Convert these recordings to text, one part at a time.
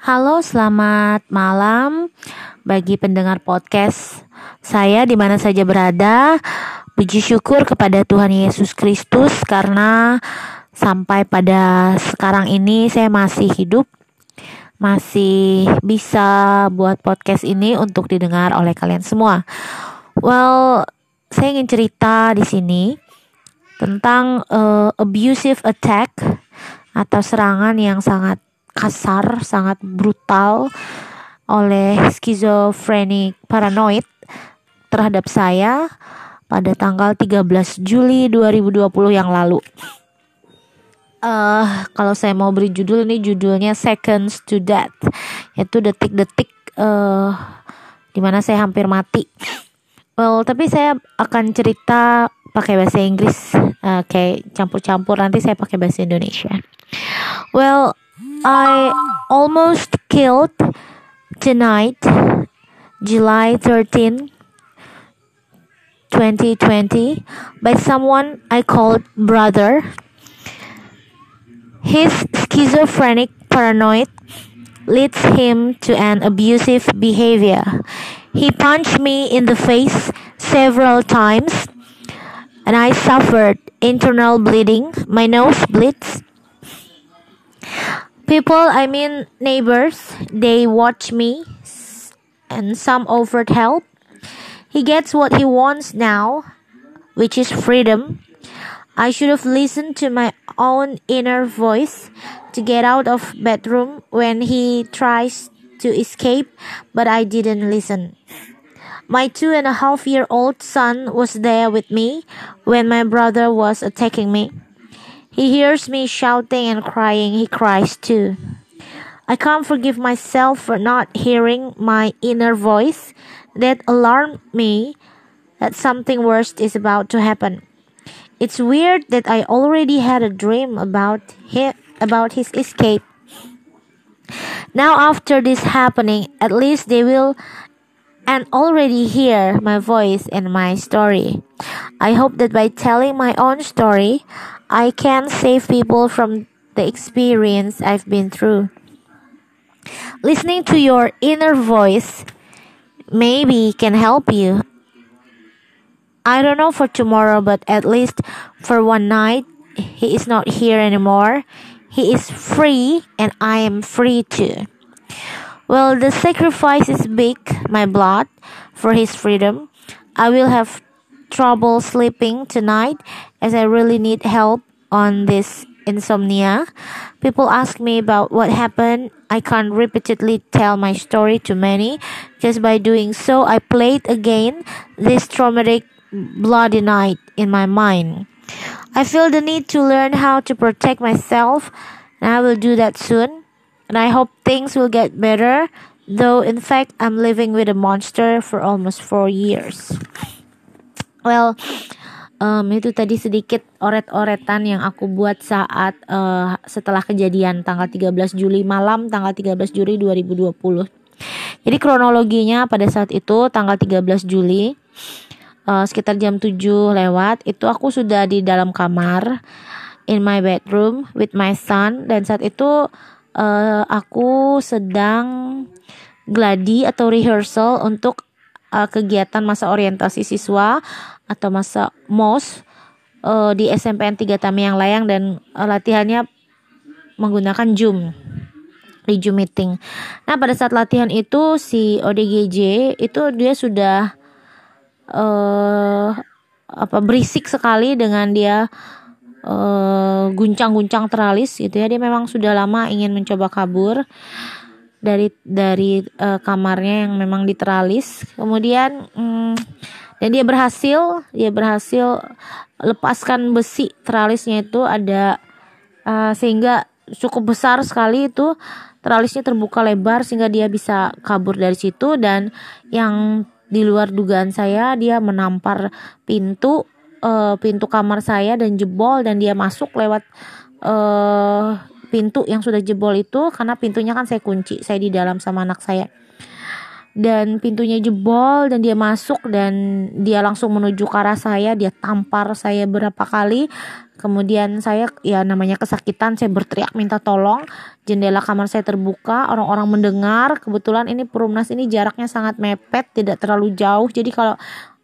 Halo, selamat malam bagi pendengar podcast saya di mana saja berada. Puji syukur kepada Tuhan Yesus Kristus karena sampai pada sekarang ini saya masih hidup, masih bisa buat podcast ini untuk didengar oleh kalian semua. Well, saya ingin cerita di sini tentang uh, abusive attack atau serangan yang sangat kasar, sangat brutal oleh skizofrenik paranoid terhadap saya pada tanggal 13 Juli 2020 yang lalu. Uh, kalau saya mau beri judul ini judulnya Seconds to Death, yaitu detik-detik uh, di mana saya hampir mati. Well, tapi saya akan cerita pakai bahasa Inggris, uh, kayak campur-campur nanti saya pakai bahasa Indonesia. Well, I almost killed tonight, July 13, 2020, by someone I called brother. His schizophrenic paranoid leads him to an abusive behavior. He punched me in the face several times and I suffered internal bleeding. My nose bleeds People, I mean neighbors, they watch me and some offered help. He gets what he wants now, which is freedom. I should have listened to my own inner voice to get out of bedroom when he tries to escape, but I didn't listen. My two and a half year old son was there with me when my brother was attacking me. He hears me shouting and crying. He cries too. I can't forgive myself for not hearing my inner voice that alarmed me that something worse is about to happen. It's weird that I already had a dream about him, about his escape. Now after this happening, at least they will and already hear my voice and my story. I hope that by telling my own story, I can't save people from the experience I've been through. Listening to your inner voice maybe can help you. I don't know for tomorrow, but at least for one night, he is not here anymore. He is free, and I am free too. Well, the sacrifice is big, my blood, for his freedom. I will have trouble sleeping tonight as I really need help on this insomnia. People ask me about what happened. I can't repeatedly tell my story to many. Just by doing so, I played again this traumatic bloody night in my mind. I feel the need to learn how to protect myself, and I will do that soon. And I hope things will get better, though in fact, I'm living with a monster for almost four years. Well, um, itu tadi sedikit oret-oretan yang aku buat saat uh, setelah kejadian tanggal 13 Juli malam tanggal 13 Juli 2020. Jadi kronologinya pada saat itu tanggal 13 Juli uh, sekitar jam 7 lewat itu aku sudah di dalam kamar in my bedroom with my son dan saat itu uh, aku sedang gladi atau rehearsal untuk uh, kegiatan masa orientasi siswa atau masa MOS uh, di SMPN 3 Tami yang layang dan uh, latihannya menggunakan Zoom di Zoom meeting. Nah, pada saat latihan itu si ODGJ itu dia sudah uh, apa berisik sekali dengan dia guncang-guncang uh, teralis gitu ya. Dia memang sudah lama ingin mencoba kabur dari dari uh, kamarnya yang memang diteralis kemudian um, dan dia berhasil dia berhasil lepaskan besi teralisnya itu ada uh, sehingga cukup besar sekali itu teralisnya terbuka lebar sehingga dia bisa kabur dari situ. Dan yang di luar dugaan saya dia menampar pintu uh, pintu kamar saya dan jebol dan dia masuk lewat uh, pintu yang sudah jebol itu karena pintunya kan saya kunci saya di dalam sama anak saya. Dan pintunya jebol dan dia masuk dan dia langsung menuju ke arah saya dia tampar saya berapa kali. Kemudian saya ya namanya kesakitan saya berteriak minta tolong. Jendela kamar saya terbuka orang-orang mendengar. Kebetulan ini perumnas ini jaraknya sangat mepet tidak terlalu jauh. Jadi kalau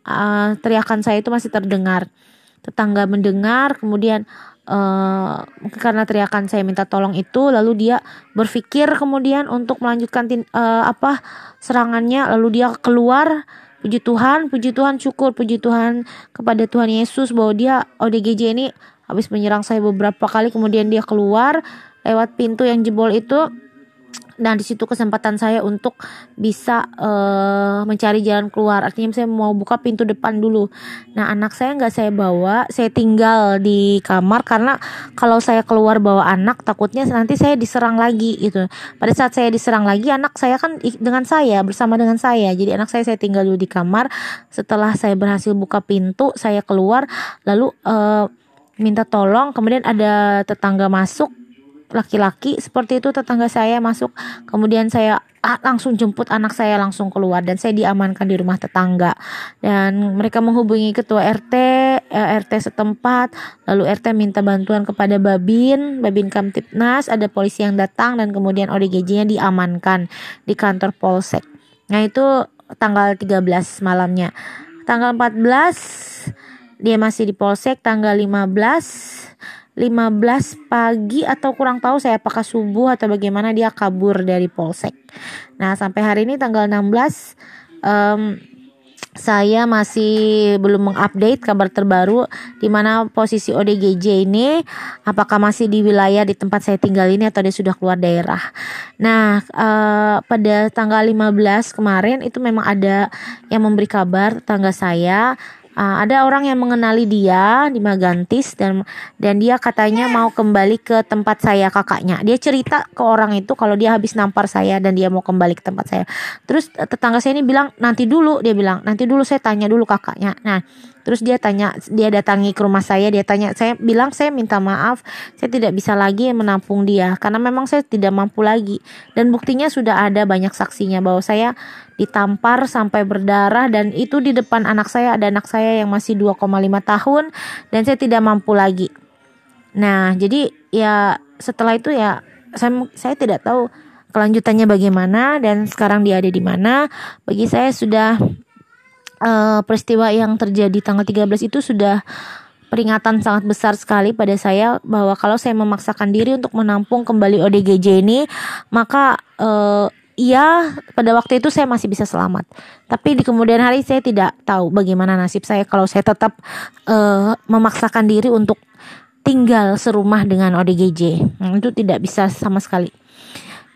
uh, teriakan saya itu masih terdengar. Tetangga mendengar kemudian uh, karena teriakan saya minta tolong itu lalu dia berpikir kemudian untuk melanjutkan uh, apa serangannya. Lalu dia keluar puji Tuhan puji Tuhan syukur puji Tuhan kepada Tuhan Yesus bahwa dia ODGJ ini habis menyerang saya beberapa kali kemudian dia keluar lewat pintu yang jebol itu Nah, di situ kesempatan saya untuk bisa uh, mencari jalan keluar. Artinya saya mau buka pintu depan dulu. Nah, anak saya nggak saya bawa, saya tinggal di kamar karena kalau saya keluar bawa anak, takutnya nanti saya diserang lagi gitu. Pada saat saya diserang lagi, anak saya kan dengan saya bersama dengan saya. Jadi anak saya saya tinggal dulu di kamar. Setelah saya berhasil buka pintu, saya keluar, lalu uh, minta tolong. Kemudian ada tetangga masuk laki-laki seperti itu tetangga saya masuk. Kemudian saya ah, langsung jemput anak saya langsung keluar dan saya diamankan di rumah tetangga. Dan mereka menghubungi ketua RT eh, RT setempat. Lalu RT minta bantuan kepada Babin Babin Kamtipnas. Ada polisi yang datang dan kemudian ODGJ-nya diamankan di kantor Polsek. Nah itu tanggal 13 malamnya. Tanggal 14 dia masih di Polsek. Tanggal 15 15 pagi atau kurang tahu saya apakah subuh atau bagaimana dia kabur dari polsek. Nah sampai hari ini tanggal 16 um, saya masih belum mengupdate kabar terbaru di mana posisi ODGJ ini apakah masih di wilayah di tempat saya tinggal ini atau dia sudah keluar daerah. Nah, uh, pada tanggal 15 kemarin itu memang ada yang memberi kabar tangga saya uh, ada orang yang mengenali dia di Magantis dan dan dia katanya mau kembali ke tempat saya kakaknya. Dia cerita ke orang itu kalau dia habis nampar saya dan dia mau kembali ke tempat saya. Terus tetangga saya ini bilang nanti dulu dia bilang nanti dulu saya tanya dulu kakaknya. Nah Terus dia tanya, dia datangi ke rumah saya, dia tanya, saya bilang saya minta maaf, saya tidak bisa lagi menampung dia karena memang saya tidak mampu lagi. Dan buktinya sudah ada banyak saksinya bahwa saya ditampar sampai berdarah dan itu di depan anak saya ada anak saya yang masih 2,5 tahun dan saya tidak mampu lagi. Nah, jadi ya setelah itu ya saya saya tidak tahu kelanjutannya bagaimana dan sekarang dia ada di mana. Bagi saya sudah uh, peristiwa yang terjadi tanggal 13 itu sudah peringatan sangat besar sekali pada saya bahwa kalau saya memaksakan diri untuk menampung kembali ODGJ ini maka uh, Iya, pada waktu itu saya masih bisa selamat. Tapi di kemudian hari saya tidak tahu bagaimana nasib saya kalau saya tetap uh, memaksakan diri untuk tinggal serumah dengan ODGJ. Hmm, itu tidak bisa sama sekali.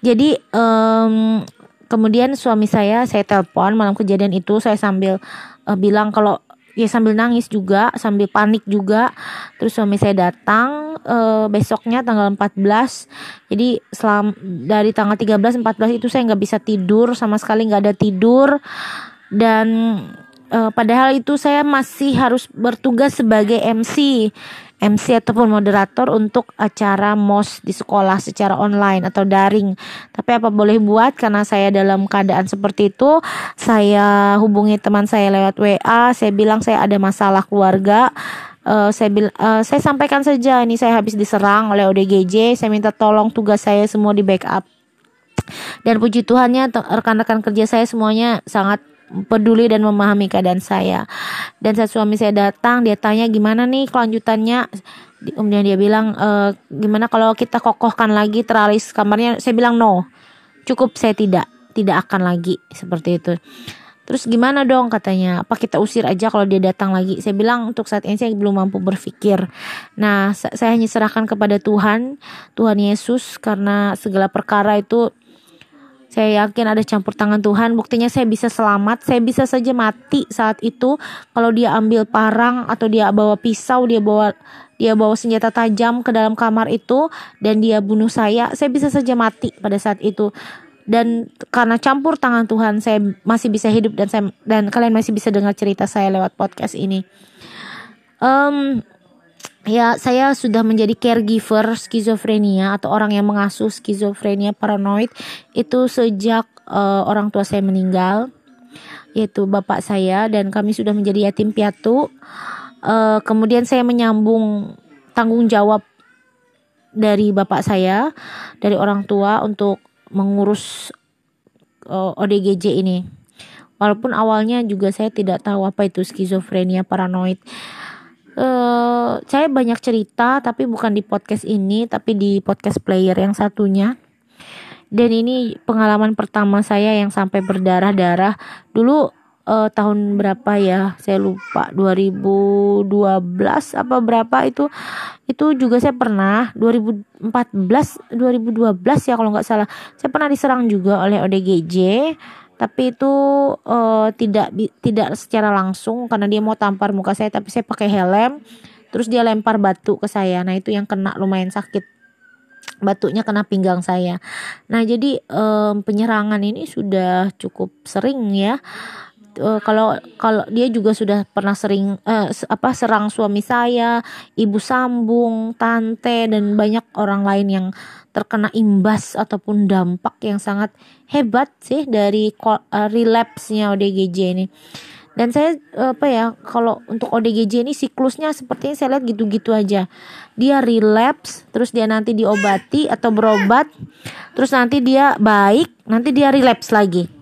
Jadi um, kemudian suami saya saya telepon malam kejadian itu saya sambil uh, bilang kalau ya sambil nangis juga sambil panik juga. Terus suami saya datang uh, besoknya tanggal 14 jadi selam dari tanggal 13 14 itu saya nggak bisa tidur sama sekali nggak ada tidur. Dan uh, padahal itu saya masih harus bertugas sebagai MC MC ataupun moderator untuk acara MOS di sekolah secara online atau daring. Tapi apa boleh buat karena saya dalam keadaan seperti itu, saya hubungi teman saya lewat WA, saya bilang saya ada masalah keluarga. Uh, saya bil uh, saya sampaikan saja ini saya habis diserang oleh ODGJ, saya minta tolong tugas saya semua di backup. Dan puji Tuhannya rekan-rekan kerja saya semuanya sangat peduli dan memahami keadaan saya. Dan saat suami saya datang, dia tanya gimana nih kelanjutannya. Kemudian dia bilang e, gimana kalau kita kokohkan lagi teralis kamarnya. Saya bilang no, cukup saya tidak, tidak akan lagi seperti itu. Terus gimana dong katanya? Apa kita usir aja kalau dia datang lagi? Saya bilang untuk saat ini saya belum mampu berpikir. Nah, saya hanya serahkan kepada Tuhan, Tuhan Yesus karena segala perkara itu saya yakin ada campur tangan Tuhan. Buktinya saya bisa selamat. Saya bisa saja mati saat itu kalau dia ambil parang atau dia bawa pisau, dia bawa dia bawa senjata tajam ke dalam kamar itu dan dia bunuh saya. Saya bisa saja mati pada saat itu. Dan karena campur tangan Tuhan, saya masih bisa hidup dan saya dan kalian masih bisa dengar cerita saya lewat podcast ini. Um, ya saya sudah menjadi caregiver skizofrenia atau orang yang mengasuh skizofrenia paranoid itu sejak uh, orang tua saya meninggal yaitu bapak saya dan kami sudah menjadi yatim piatu. Uh, kemudian saya menyambung tanggung jawab dari bapak saya dari orang tua untuk mengurus uh, ODGJ ini. Walaupun awalnya juga saya tidak tahu apa itu skizofrenia paranoid. Uh, saya banyak cerita tapi bukan di podcast ini tapi di podcast player yang satunya. Dan ini pengalaman pertama saya yang sampai berdarah-darah. Dulu uh, tahun berapa ya? Saya lupa 2012 apa berapa itu itu juga saya pernah 2014 2012 ya kalau nggak salah. Saya pernah diserang juga oleh ODGJ tapi itu uh, tidak tidak secara langsung karena dia mau tampar muka saya tapi saya pakai helm terus dia lempar batu ke saya. Nah itu yang kena lumayan sakit. Batunya kena pinggang saya. Nah jadi um, penyerangan ini sudah cukup sering ya uh, kalau kalau dia juga sudah pernah sering uh, apa serang suami saya, ibu sambung, tante dan banyak orang lain yang terkena imbas ataupun dampak yang sangat hebat sih dari uh, relapse-nya ODGJ ini. Dan saya apa ya kalau untuk ODGJ ini siklusnya sepertinya saya lihat gitu-gitu aja. Dia relapse, terus dia nanti diobati atau berobat, terus nanti dia baik, nanti dia relapse lagi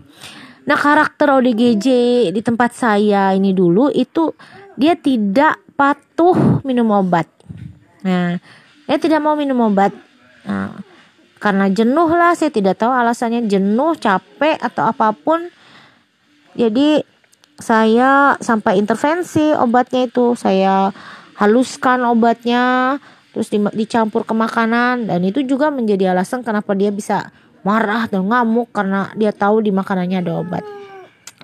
Nah karakter ODGJ di tempat saya ini dulu itu dia tidak patuh minum obat. Nah dia tidak mau minum obat. Nah, karena jenuh lah saya tidak tahu alasannya jenuh capek atau apa pun. Jadi saya sampai intervensi obatnya itu saya haluskan obatnya terus dicampur ke makanan dan itu juga menjadi alasan kenapa dia bisa marah dan ngamuk karena dia tahu di makanannya ada obat.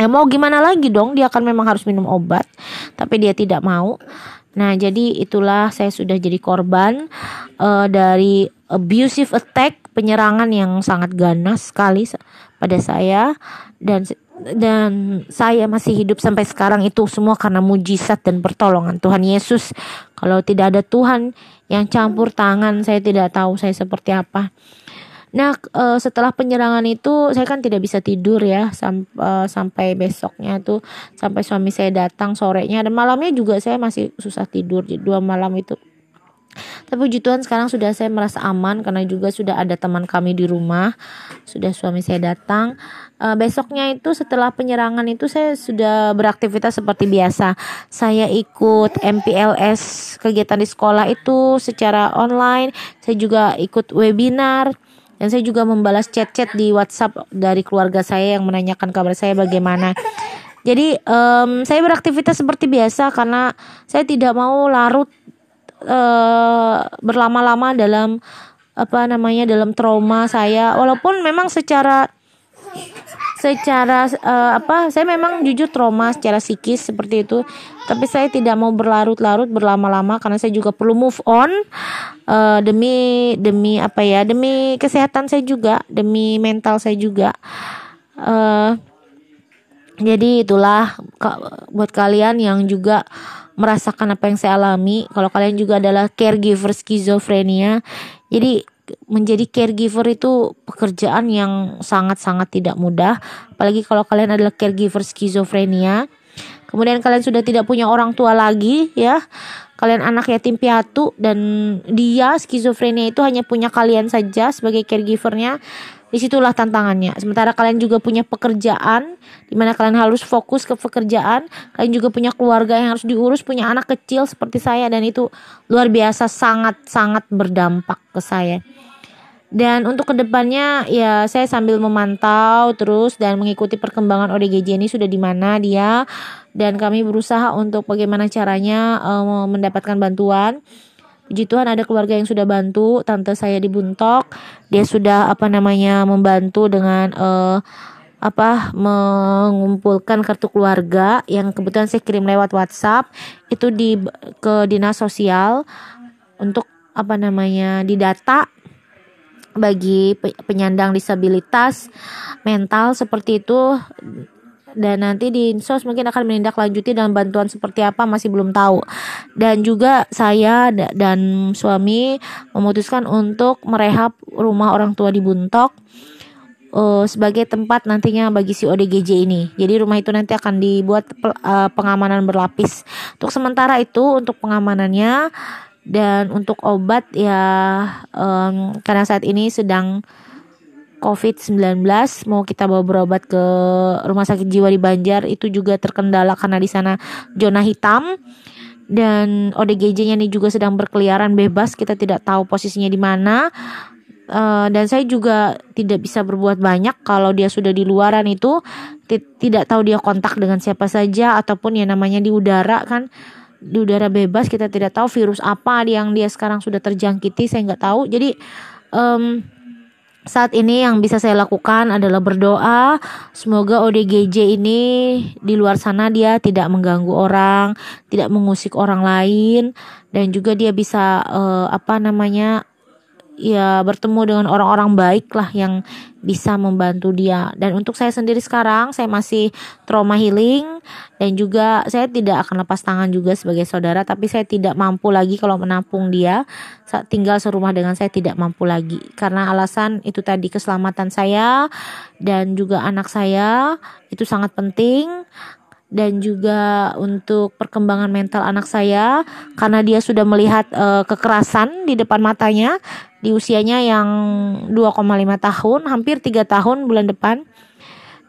Ya mau gimana lagi dong dia akan memang harus minum obat tapi dia tidak mau. Nah jadi itulah saya sudah jadi korban uh, dari abusive attack penyerangan yang sangat ganas sekali pada saya dan dan saya masih hidup sampai sekarang itu semua karena mujizat dan pertolongan Tuhan Yesus. Kalau tidak ada Tuhan yang campur tangan, saya tidak tahu saya seperti apa. Nah, uh, setelah penyerangan itu saya kan tidak bisa tidur ya sam uh, sampai besoknya tuh sampai suami saya datang sorenya dan malamnya juga saya masih susah tidur dua malam itu. Tapi puji Tuhan sekarang sudah saya merasa aman karena juga sudah ada teman kami di rumah, sudah suami saya datang. Uh, besoknya itu setelah penyerangan itu saya sudah beraktivitas seperti biasa. Saya ikut MPLS kegiatan di sekolah itu secara online. Saya juga ikut webinar dan saya juga membalas chat-chat di WhatsApp dari keluarga saya yang menanyakan kabar saya bagaimana. Jadi um, saya beraktivitas seperti biasa karena saya tidak mau larut uh, berlama-lama dalam apa namanya dalam trauma saya. Walaupun memang secara secara uh, apa saya memang jujur trauma secara psikis seperti itu. Tapi saya tidak mau berlarut-larut berlama-lama karena saya juga perlu move on uh, demi demi apa ya demi kesehatan saya juga demi mental saya juga. Uh, jadi itulah buat kalian yang juga merasakan apa yang saya alami. Kalau kalian juga adalah caregiver skizofrenia jadi menjadi caregiver itu pekerjaan yang sangat-sangat tidak mudah. Apalagi kalau kalian adalah caregiver skizofrenia kemudian kalian sudah tidak punya orang tua lagi ya kalian anak yatim piatu dan dia skizofrenia itu hanya punya kalian saja sebagai caregivernya. Di situlah tantangannya. Sementara kalian juga punya pekerjaan di mana kalian harus fokus ke pekerjaan. Kalian juga punya keluarga yang harus diurus punya anak kecil seperti saya. Dan itu luar biasa sangat sangat berdampak ke saya dan untuk ke depannya ya saya sambil memantau terus dan mengikuti perkembangan ODGJ ini sudah di mana dia. Dan kami berusaha untuk bagaimana caranya uh, mendapatkan bantuan. Puji Tuhan ada keluarga yang sudah bantu, tante saya di Buntok, dia sudah apa namanya membantu dengan uh, apa mengumpulkan kartu keluarga yang kebetulan saya kirim lewat WhatsApp. Itu di ke dinas sosial untuk apa namanya didata bagi penyandang disabilitas mental seperti itu dan nanti di Insos mungkin akan menindaklanjuti dalam bantuan seperti apa masih belum tahu dan juga saya dan suami memutuskan untuk merehab rumah orang tua di Buntok uh, sebagai tempat nantinya bagi si ODGJ ini. Jadi rumah itu nanti akan dibuat uh, pengamanan berlapis. Untuk sementara itu untuk pengamanannya dan untuk obat ya um, karena saat ini sedang COVID-19 mau kita bawa berobat ke rumah sakit jiwa di Banjar itu juga terkendala karena di sana zona hitam. Dan ODGJ-nya ini juga sedang berkeliaran bebas kita tidak tahu posisinya di mana. Uh, dan saya juga tidak bisa berbuat banyak kalau dia sudah di luaran itu. Tidak tahu dia kontak dengan siapa saja ataupun ya namanya di udara kan di udara bebas kita tidak tahu virus apa yang dia sekarang sudah terjangkiti saya nggak tahu. Jadi um, saat ini yang bisa saya lakukan adalah berdoa. Semoga ODGJ ini di luar sana dia tidak mengganggu orang, tidak mengusik orang lain dan juga dia bisa uh, apa namanya ya bertemu dengan orang-orang baik lah yang bisa membantu dia. Dan untuk saya sendiri sekarang saya masih trauma healing dan juga saya tidak akan lepas tangan juga sebagai saudara tapi saya tidak mampu lagi kalau menampung dia. Saat tinggal serumah dengan saya tidak mampu lagi. Karena alasan itu tadi keselamatan saya dan juga anak saya itu sangat penting dan juga untuk perkembangan mental anak saya karena dia sudah melihat uh, kekerasan di depan matanya di usianya yang 2,5 tahun, hampir 3 tahun bulan depan.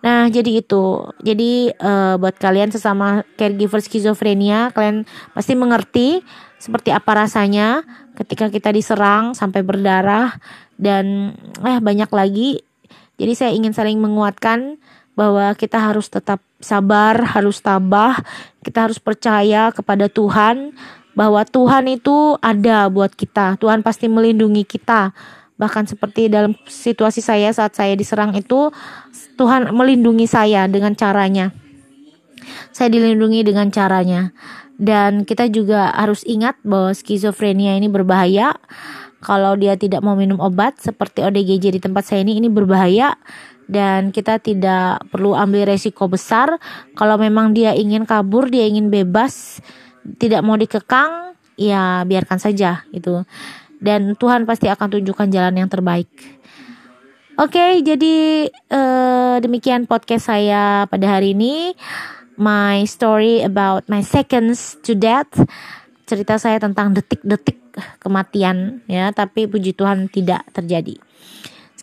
Nah, jadi itu. Jadi uh, buat kalian sesama caregiver skizofrenia, kalian pasti mengerti seperti apa rasanya ketika kita diserang sampai berdarah dan eh banyak lagi. Jadi saya ingin saling menguatkan bahwa kita harus tetap sabar, harus tabah, kita harus percaya kepada Tuhan bahwa Tuhan itu ada buat kita. Tuhan pasti melindungi kita. Bahkan seperti dalam situasi saya saat saya diserang itu, Tuhan melindungi saya dengan caranya. Saya dilindungi dengan caranya. Dan kita juga harus ingat bahwa skizofrenia ini berbahaya. Kalau dia tidak mau minum obat seperti ODGJ di tempat saya ini ini berbahaya dan kita tidak perlu ambil resiko besar kalau memang dia ingin kabur, dia ingin bebas, tidak mau dikekang, ya biarkan saja itu. Dan Tuhan pasti akan tunjukkan jalan yang terbaik. Oke, okay, jadi uh, demikian podcast saya pada hari ini. My story about my seconds to death. Cerita saya tentang detik-detik kematian ya, tapi puji Tuhan tidak terjadi.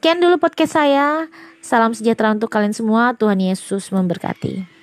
Sekian dulu podcast saya. Salam sejahtera untuk kalian semua. Tuhan Yesus memberkati.